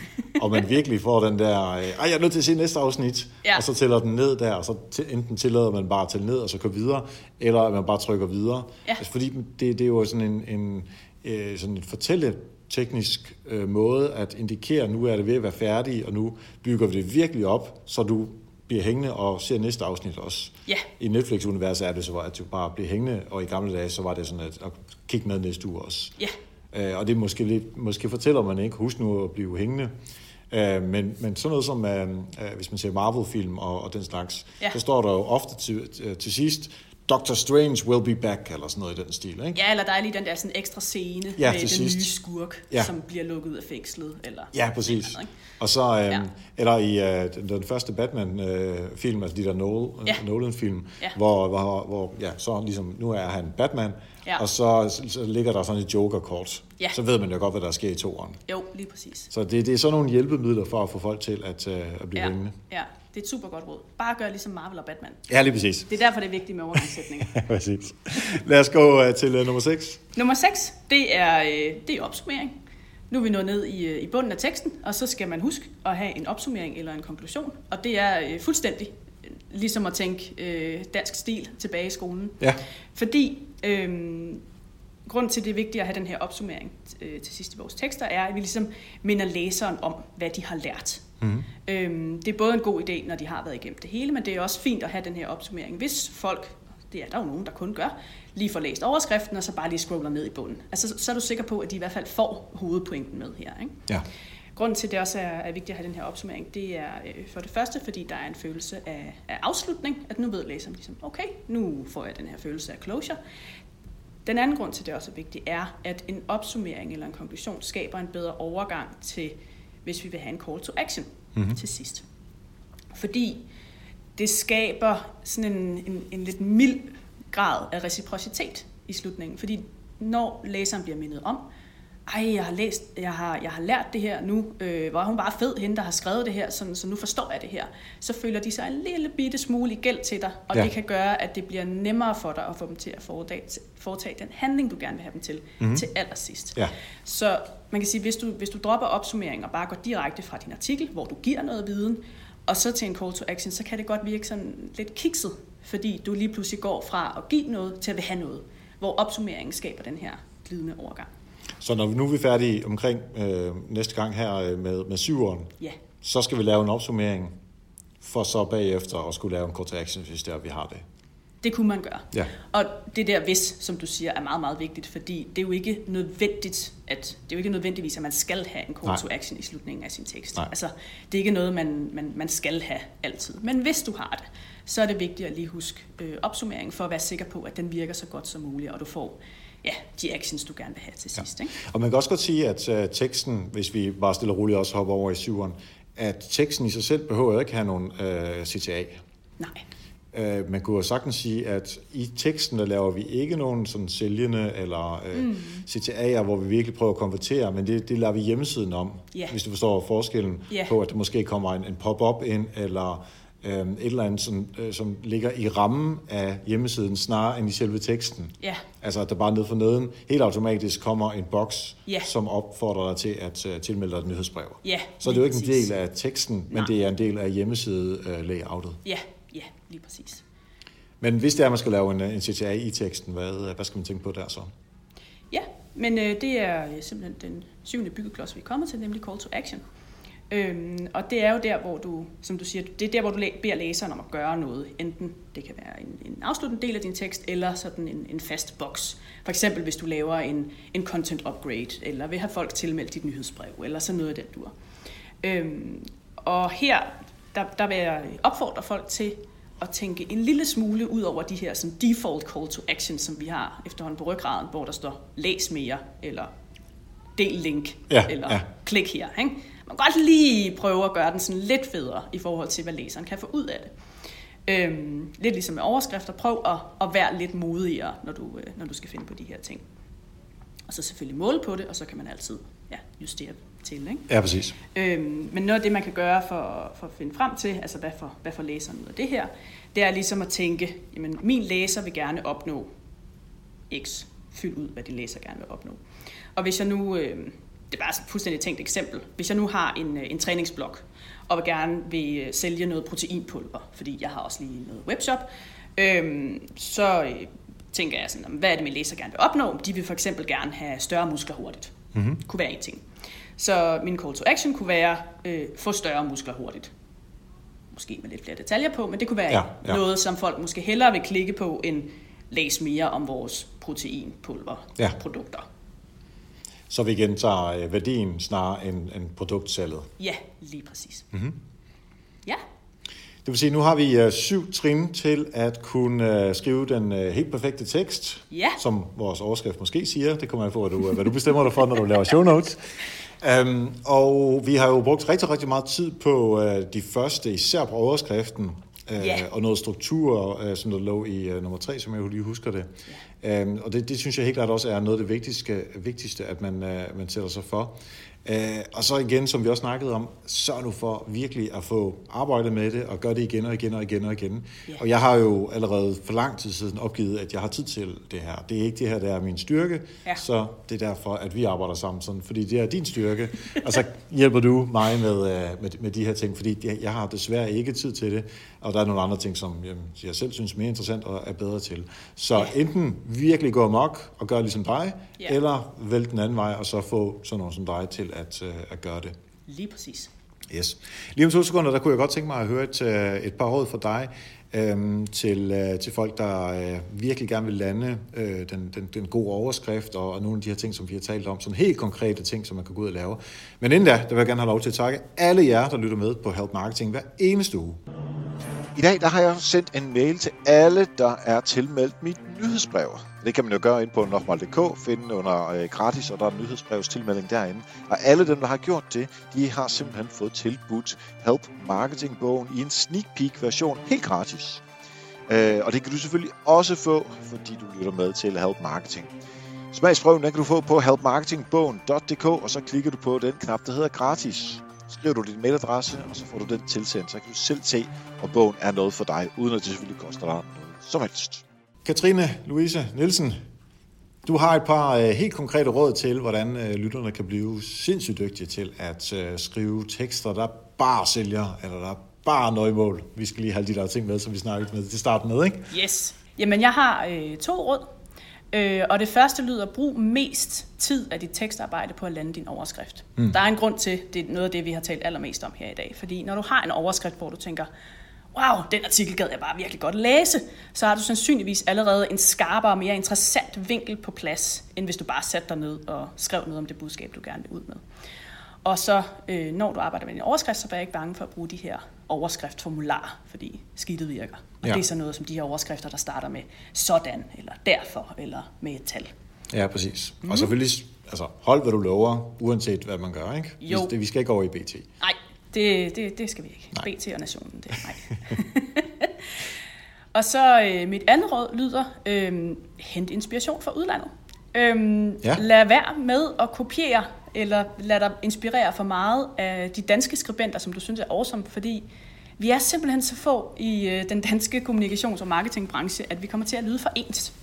S2: og man virkelig får den der, ej, jeg er nødt til at se næste afsnit, ja. og så tæller den ned der, og så enten tillader man bare at tælle ned, og så går videre, eller at man bare trykker videre. Ja. Altså, fordi det, det er jo sådan en, en, øh, sådan en fortælleteknisk øh, måde at indikere, at nu er det ved at være færdig, og nu bygger vi det virkelig op, så du bliver hængende og ser næste afsnit også. Ja. I Netflix-universet er det så, at du bare bliver hængende, og i gamle dage, så var det sådan at, at kigge med næste uge også. Ja. Øh, og det måske, lidt, måske fortæller man ikke, husk nu at blive hængende. Øh, men, men sådan noget som, øh, øh hvis man ser Marvel-film og, og den slags, ja. så står der jo ofte til, til sidst, Doctor Strange will be back, eller sådan noget i den stil, ikke?
S1: Ja, eller der er lige den der sådan ekstra scene
S2: Ja,
S1: med den
S2: sidst.
S1: nye skurk,
S2: Ja.
S1: som bliver lukket ud af fængslet. Eller
S2: Ja, præcis.
S1: Eller, ikke?
S2: Og så, øhm,
S1: Ja.
S2: eller i øh, den, første Batman-film, altså de der Nolan,
S1: Ja.
S2: Nolan-film,
S1: Ja.
S2: hvor, hvor, hvor ja, så ligesom, nu er han Batman,
S1: Ja.
S2: og så, så ligger der sådan et Joker-kort.
S1: Ja.
S2: Så ved man jo godt, hvad der sker i toeren.
S1: Jo, lige præcis.
S2: Så det, det er sådan nogle hjælpemidler for at få folk til at, øh, at blive
S1: Ja,
S2: hængende.
S1: ja, det er et super godt råd. Bare gør ligesom Marvel og Batman.
S2: Ja, lige præcis.
S1: Det er derfor, det er vigtigt med overgangssætninger.
S2: Ja, præcis. Lad os gå øh, til øh, nummer 6.
S1: Nummer 6, det er, øh, det er opsummering. Nu er vi nået ned i, øh, i bunden af teksten, og så skal man huske at have en opsummering eller en konklusion. Og det er øh, fuldstændig øh, ligesom at tænke øh, dansk stil tilbage i skolen.
S2: Ja.
S1: Fordi øh, grunden til, at det er vigtigt at have den her opsummering øh, til sidst i vores tekster, er, at vi ligesom minder læseren om, hvad de har lært. Mm. Øhm, det er både en god idé, når de har været igennem det hele, men det er også fint at have den her opsummering. Hvis folk, det er der jo nogen, der kun gør, lige får læst overskriften, og så bare lige scroller ned i bunden. Altså, så, er du sikker på, at de i hvert fald får hovedpointen med her. Ikke?
S2: Ja.
S1: Grunden til, at det også er, er vigtigt at have den her opsummering, det er øh, for det første, fordi der er en følelse af, af afslutning, at nu ved læseren ligesom, okay, nu får jeg den her følelse af closure. Den anden grund til, at det også er vigtigt, er, at en opsummering eller en konklusion skaber en bedre overgang til, hvis vi vil have en call to action mm-hmm. til sidst. Fordi det skaber sådan en, en, en lidt mild grad af reciprocitet i slutningen. Fordi når læseren bliver mindet om, ej, jeg har læst, jeg har, jeg har lært det her nu, øh, hvor hun bare fed, hende der har skrevet det her, sådan, så nu forstår jeg det her. Så føler de sig en lille bitte smule i gæld til dig, og
S2: ja.
S1: det kan gøre, at det bliver nemmere for dig at få dem til at foretage, foretage den handling, du gerne vil have dem til, mm-hmm. til allersidst.
S2: Ja.
S1: Så man kan sige, hvis du, hvis du dropper opsummering og bare går direkte fra din artikel, hvor du giver noget viden, og så til en call to action, så kan det godt virke sådan lidt kikset, fordi du lige pludselig går fra at give noget til at vil have noget, hvor opsummeringen skaber den her glidende overgang.
S2: Så når vi nu er færdige omkring øh, næste gang her øh, med, med syveren,
S1: Ja,
S2: så skal vi lave en opsummering, for så bagefter at skulle lave en call to action, hvis det er, vi har det.
S1: Det kunne man gøre.
S2: Ja.
S1: Og det der hvis, som du siger, er meget, meget vigtigt, fordi det er jo ikke nødvendigt, at det er jo ikke nødvendigvis, at man skal have en call
S2: Nej.
S1: to action i slutningen af sin tekst.
S2: Nej.
S1: Altså, det er ikke noget, man, man, man skal have altid. Men hvis du har det, så er det vigtigt at lige huske øh, opsummeringen, for at være sikker på, at den virker så godt som muligt, og du får ja, de actions, du gerne vil have til sidst. Ikke?
S2: Og man kan også godt sige, at uh, teksten, hvis vi bare stille og roligt også hopper over i syveren, at teksten i sig selv behøver ikke have nogen uh, CTA.
S1: Nej.
S2: Uh, man kunne jo sagtens sige, at i teksten, der laver vi ikke nogen sådan sælgende eller uh, mm. CTA'er, hvor vi virkelig prøver at konvertere, men det, det lader vi hjemmesiden om,
S1: Ja.
S2: hvis du forstår forskellen
S1: Ja.
S2: på, at der måske kommer en, en pop-up ind, eller øhm, et eller andet, som, øh, som ligger i rammen af hjemmesiden, snarere end i selve teksten.
S1: Ja.
S2: Altså, at der bare ned for neden helt automatisk kommer en boks,
S1: Ja.
S2: som opfordrer dig til at uh, tilmelde dig et nyhedsbrev.
S1: Ja,
S2: Så det er jo
S1: lige
S2: ikke en
S1: præcis.
S2: del af teksten, men
S1: Nej.
S2: det er en del af hjemmeside-layoutet.
S1: Ja, ja, lige præcis.
S2: Men hvis det er, at man skal lave en, en CTA i teksten, hvad, hvad skal man tænke på der så?
S1: Ja, men øh, det er øh, simpelthen den syvende byggeklods, vi er kommet til, nemlig call to action. Øhm, og det er jo der, hvor du, som du siger, det er der, hvor du beder læseren om at gøre noget. Enten det kan være en, en afsluttende del af din tekst, eller sådan en, en fast boks. For eksempel hvis du laver en, en content upgrade, eller vil have folk tilmeldt dit nyhedsbrev, eller sådan noget af den dur. Øhm, og her, der, der vil jeg opfordre folk til at tænke en lille smule ud over de her sådan default call to action, som vi har efterhånden på ryggraden, hvor der står læs mere, eller del link,
S2: Ja,
S1: eller
S2: ja.
S1: klik her. Ikke? Man kan godt lige prøve at gøre den sådan lidt federe i forhold til, hvad læseren kan få ud af det. Øhm, lidt ligesom med overskrifter. Prøv at, at være lidt modigere, når du, øh, når du skal finde på de her ting. Og så selvfølgelig måle på det, og så kan man altid ja, justere til. Ikke?
S2: Ja, præcis.
S1: Øhm, men noget af det, man kan gøre for, for at finde frem til, altså hvad for, hvad for læseren ud af det her, det er ligesom at tænke, jamen min læser vil gerne opnå X. Fyld ud, hvad din læser gerne vil opnå. Og hvis jeg nu, øh, det er bare et fuldstændig tænkt eksempel, hvis jeg nu har en, øh, en træningsblog, og vil gerne vil øh, sælge noget proteinpulver, fordi jeg har også lige noget webshop, øh, så tænker jeg sådan, hvad er det, min læser gerne vil opnå? De vil for eksempel gerne have større muskler hurtigt. Mm-hmm. Kunne være en ting. Så min call to action kunne være, øh, få større muskler hurtigt. Måske med lidt flere detaljer på, men det kunne være
S2: Ja,
S1: ja,
S2: ja.
S1: ja. noget, som folk måske hellere vil klikke på, end læse mere om vores proteinpulverprodukter.
S2: Ja. Så vi gentager øh, værdien snarere end, end produktsalget.
S1: Ja, lige præcis. Mm-hmm. Ja,
S2: Det vil sige, nu har vi uh, syv trin til at kunne uh, skrive den uh, helt perfekte tekst,
S1: Ja.
S2: som vores overskrift måske siger. Det kommer an på, hvad du, hvad du bestemmer dig for, når du laver show notes. Um, og vi har jo brugt rigtig, rigtig meget tid på uh, de første, især på overskriften, uh,
S1: Ja.
S2: og noget struktur, uh, som der lå i uh, nummer tre, som jeg jo lige husker det. Um, og det, det synes jeg helt klart også er noget af det vigtigste, vigtigste at man, uh, man sætter sig for. Uh, og så igen, som vi også snakkede om, sørg nu for virkelig at få arbejdet med det, og gøre det igen og igen og igen og igen.
S1: Ja.
S2: Og jeg har jo allerede for lang tid siden opgivet, at jeg har tid til det her. Det er ikke det her, der er min styrke,
S1: Ja.
S2: så det er derfor, at vi arbejder sammen sådan, fordi det er din styrke, og så hjælper du mig med, øh, med, med de her ting, fordi jeg har desværre ikke tid til det, og der er nogle andre ting, som jamen, jeg selv synes er mere interessant og er bedre til. Så
S1: Ja.
S2: enten virkelig gå amok og gøre ligesom dig,
S1: Ja.
S2: eller vælge den anden vej, og så få sådan nogen som dig til at, øh, at gøre det.
S1: Lige præcis.
S2: Yes. Lige om to sekunder, der kunne jeg godt tænke mig at høre et, øh, et par råd fra dig øhm, til, øh, til folk, der øh, virkelig gerne vil lande øh, den, den, den gode overskrift og, og nogle af de her ting, som vi har talt om, sådan helt konkrete ting, som man kan gå ud og lave. Men inden da, der vil jeg gerne have lov til at takke alle jer, der lytter med på Help Marketing hver eneste uge. I dag der har jeg sendt en mail til alle, der er tilmeldt mit nyhedsbrev. Det kan man jo gøre ind på nokmal.dk, finde under øh, gratis, og der er en nyhedsbrevstilmelding derinde. Og alle dem, der har gjort det, de har simpelthen fået tilbudt Help Marketing-bogen i en sneak peek version helt gratis. Øh, og det kan du selvfølgelig også få, fordi du lytter med til Help Marketing. Smagsprøven den kan du få på helpmarketingbogen.dk, og så klikker du på den knap, der hedder gratis. Skriver du din mailadresse, og så får du den tilsendt, så kan du selv se, om bogen er noget for dig, uden at det selvfølgelig koster dig noget som helst. Katrine Louise Nielsen, du har et par øh, helt konkrete råd til, hvordan øh, lytterne kan blive sindssygt dygtige til at øh, skrive tekster, der bare sælger, eller der bare når i mål. Vi skal lige have de der ting med, som vi snakkede med til starten med, ikke?
S1: Yes. Jamen, jeg har øh, to råd. Øh, og det første lyder, brug mest tid af dit tekstarbejde på at lande din overskrift. Mm. Der er en grund til, det er noget af det, vi har talt allermest om her i dag. Fordi når du har en overskrift, hvor du tænker, wow, den artikel gad jeg bare virkelig godt læse, så har du sandsynligvis allerede en skarpere og mere interessant vinkel på plads, end hvis du bare satte dig ned og skrev noget om det budskab, du gerne vil ud med. Og så, øh, når du arbejder med din overskrift, så vær ikke bange for at bruge de her overskriftformularer, fordi skidtet virker. Og
S2: Ja.
S1: det er så noget som de her overskrifter, der starter med sådan, eller derfor, eller med et tal.
S2: Ja, præcis. Mm. Og selvfølgelig, altså, hold hvad du lover, uanset hvad man gør, ikke?
S1: Jo.
S2: Vi, det, vi skal ikke over i BT.
S1: Nej, det, det, det skal vi ikke.
S2: Nej.
S1: BT og Nationen, det er nej. og så øh, mit andet råd lyder, øh, hent inspiration fra udlandet. Øh,
S2: Ja.
S1: ja. Lad være med at kopiere, eller lad dig inspirere for meget af de danske skribenter, som du synes er awesome, fordi vi er simpelthen så få i øh, den danske kommunikations- og marketingbranche, at vi kommer til at lyde for ens.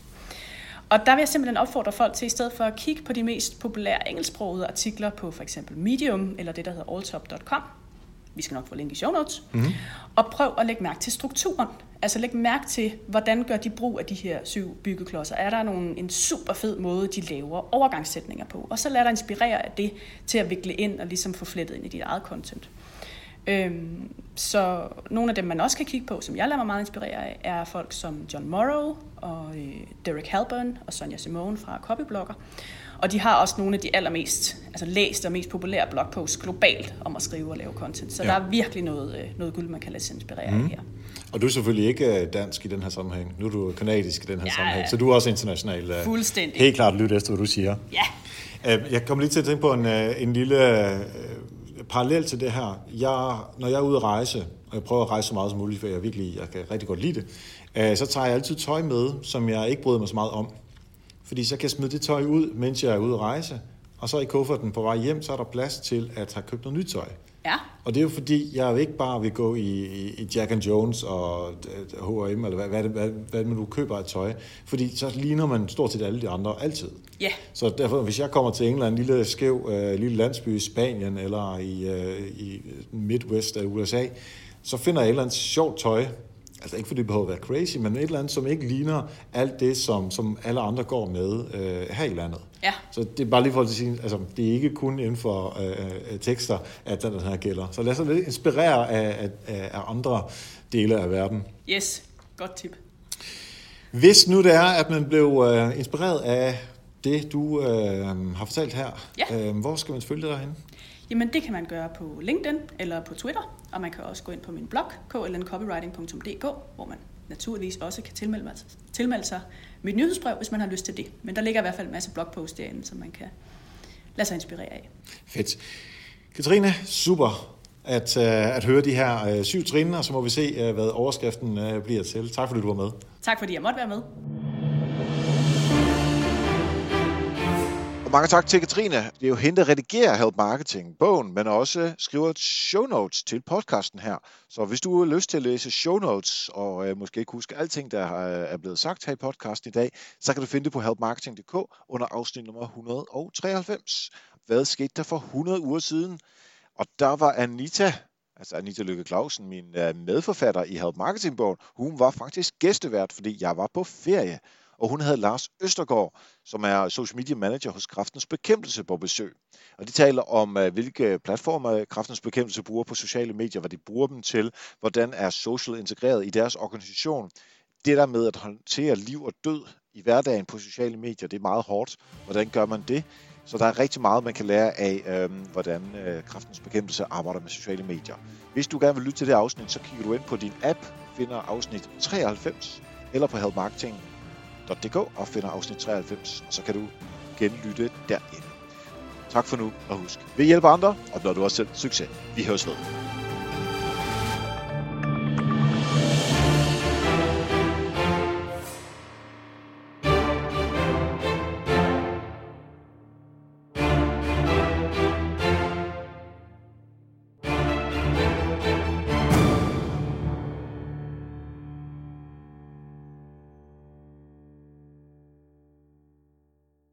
S1: Og der vil jeg simpelthen opfordre folk til, i stedet for at kigge på de mest populære engelsksprogede artikler på for eksempel Medium, eller det, der hedder alltop.com, vi skal nok få link i show notes, mm-hmm. og prøv at lægge mærke til strukturen. Altså læg mærke til, hvordan gør de brug af de her syv byggeklodser. Er der nogle, en super fed måde, de laver overgangssætninger på? Og så lad dig inspirere af det til at vikle ind og ligesom få flettet ind i dit eget content. Øhm, så nogle af dem, man også kan kigge på, som jeg lader mig meget inspirere af, er folk som John Morrow og øh, Derek Halburn og Sonja Simone fra Copyblogger. Og de har også nogle af de allermest altså læste og mest populære blogposts globalt om at skrive og lave content. Så
S2: Ja.
S1: der er virkelig noget, øh, noget guld, man kan lade sig inspirere mm. her.
S2: Og du er selvfølgelig ikke øh, dansk i den her sammenhæng. Nu er du kanadisk i den her
S1: Ja,
S2: sammenhæng, så du er også international. øh,
S1: Fuldstændig.
S2: Helt klart lyt efter, hvad du siger.
S1: Ja,
S2: Jeg kommer lige til at tænke på en, en lille parallel til det her. Jeg, når jeg er ude at rejse, og jeg prøver at rejse så meget som muligt, for jeg virkelig jeg kan rigtig godt lide det, så tager jeg altid tøj med, som jeg ikke bryder mig så meget om. Fordi så kan jeg smide det tøj ud, mens jeg er ude at rejse, og så i kufferten på vej hjem, så er der plads til at have købt noget nyt tøj.
S1: ja,
S2: Og det er jo fordi, jeg jo ikke bare vil gå i, i, i Jack and Jones og øh, H&M, eller hvad, hvad, hvad, hvad man nu køber af tøj. Fordi så ligner man stort set alle de andre altid.
S1: ja,
S2: Så derfor, hvis jeg kommer til en eller anden lille skæv øh, lille landsby i Spanien eller i, øh, i Midwest af USA, så finder jeg et eller andet sjovt tøj. Altså ikke fordi det behøver at være crazy, men et eller andet, som ikke ligner alt det, som, som alle andre går med øh, her i landet.
S1: ja.
S2: Så det er bare lige for at sige, altså det er ikke kun inden for øh, øh, tekster, at den her gælder. Så lad os lidt inspirere af, af, af andre dele af verden.
S1: Yes, godt tip.
S2: Hvis nu det er, at man blev øh, inspireret af det, du øh, har fortalt her.
S1: Ja.
S2: Øh, hvor skal man følge dig derhen?
S1: Jamen det kan man gøre på LinkedIn eller på Twitter, og man kan også gå ind på min blog, klncopywriting.dk, hvor man naturligvis også kan tilmelde, mig, tilmelde sig mit nyhedsbrev, hvis man har lyst til det. Men der ligger i hvert fald en masse blogposts derinde, som man kan lade sig inspirere af.
S2: Fedt. Katrine, super at, uh, at høre de her uh, syv trin, og så må vi se, uh, hvad overskriften bliver til. Tak fordi du var med.
S1: Tak fordi jeg måtte være med.
S2: Mange tak til Katrine. Det er jo hende, der redigerer Help Marketing bogen, men også skriver show notes til podcasten her. Så hvis du har lyst til at læse show notes, og øh, måske ikke huske alting, der øh, er blevet sagt her i podcasten i dag, så kan du finde det på helpmarketing.dk under afsnit nummer 193. Hvad skete der for 100 uger siden? Og der var Anita, altså Anita Lykke Clausen, min øh, medforfatter i Help Marketing-bogen, hun var faktisk gæstevært, fordi jeg var på ferie og hun havde Lars Østergaard, som er social media manager hos Kraftens Bekæmpelse på besøg. Og de taler om, øh, hvilke platformer Kraftens Bekæmpelse bruger på sociale medier, hvad de bruger dem til, hvordan er social integreret i deres organisation. Det der med at håndtere liv og død i hverdagen på sociale medier, det er meget hårdt. Hvordan gør man det? Så der er rigtig meget, man kan lære af, øh, hvordan øh, kraftens bekæmpelse arbejder med sociale medier. Hvis du gerne vil lytte til det afsnit, så kigger du ind på din app, finder afsnit 93, eller på Help www.dk og finder afsnit 93, og så kan du genlytte derinde. Tak for nu, og husk, vi hjælper andre, og når du også selv succes. Vi høres ved.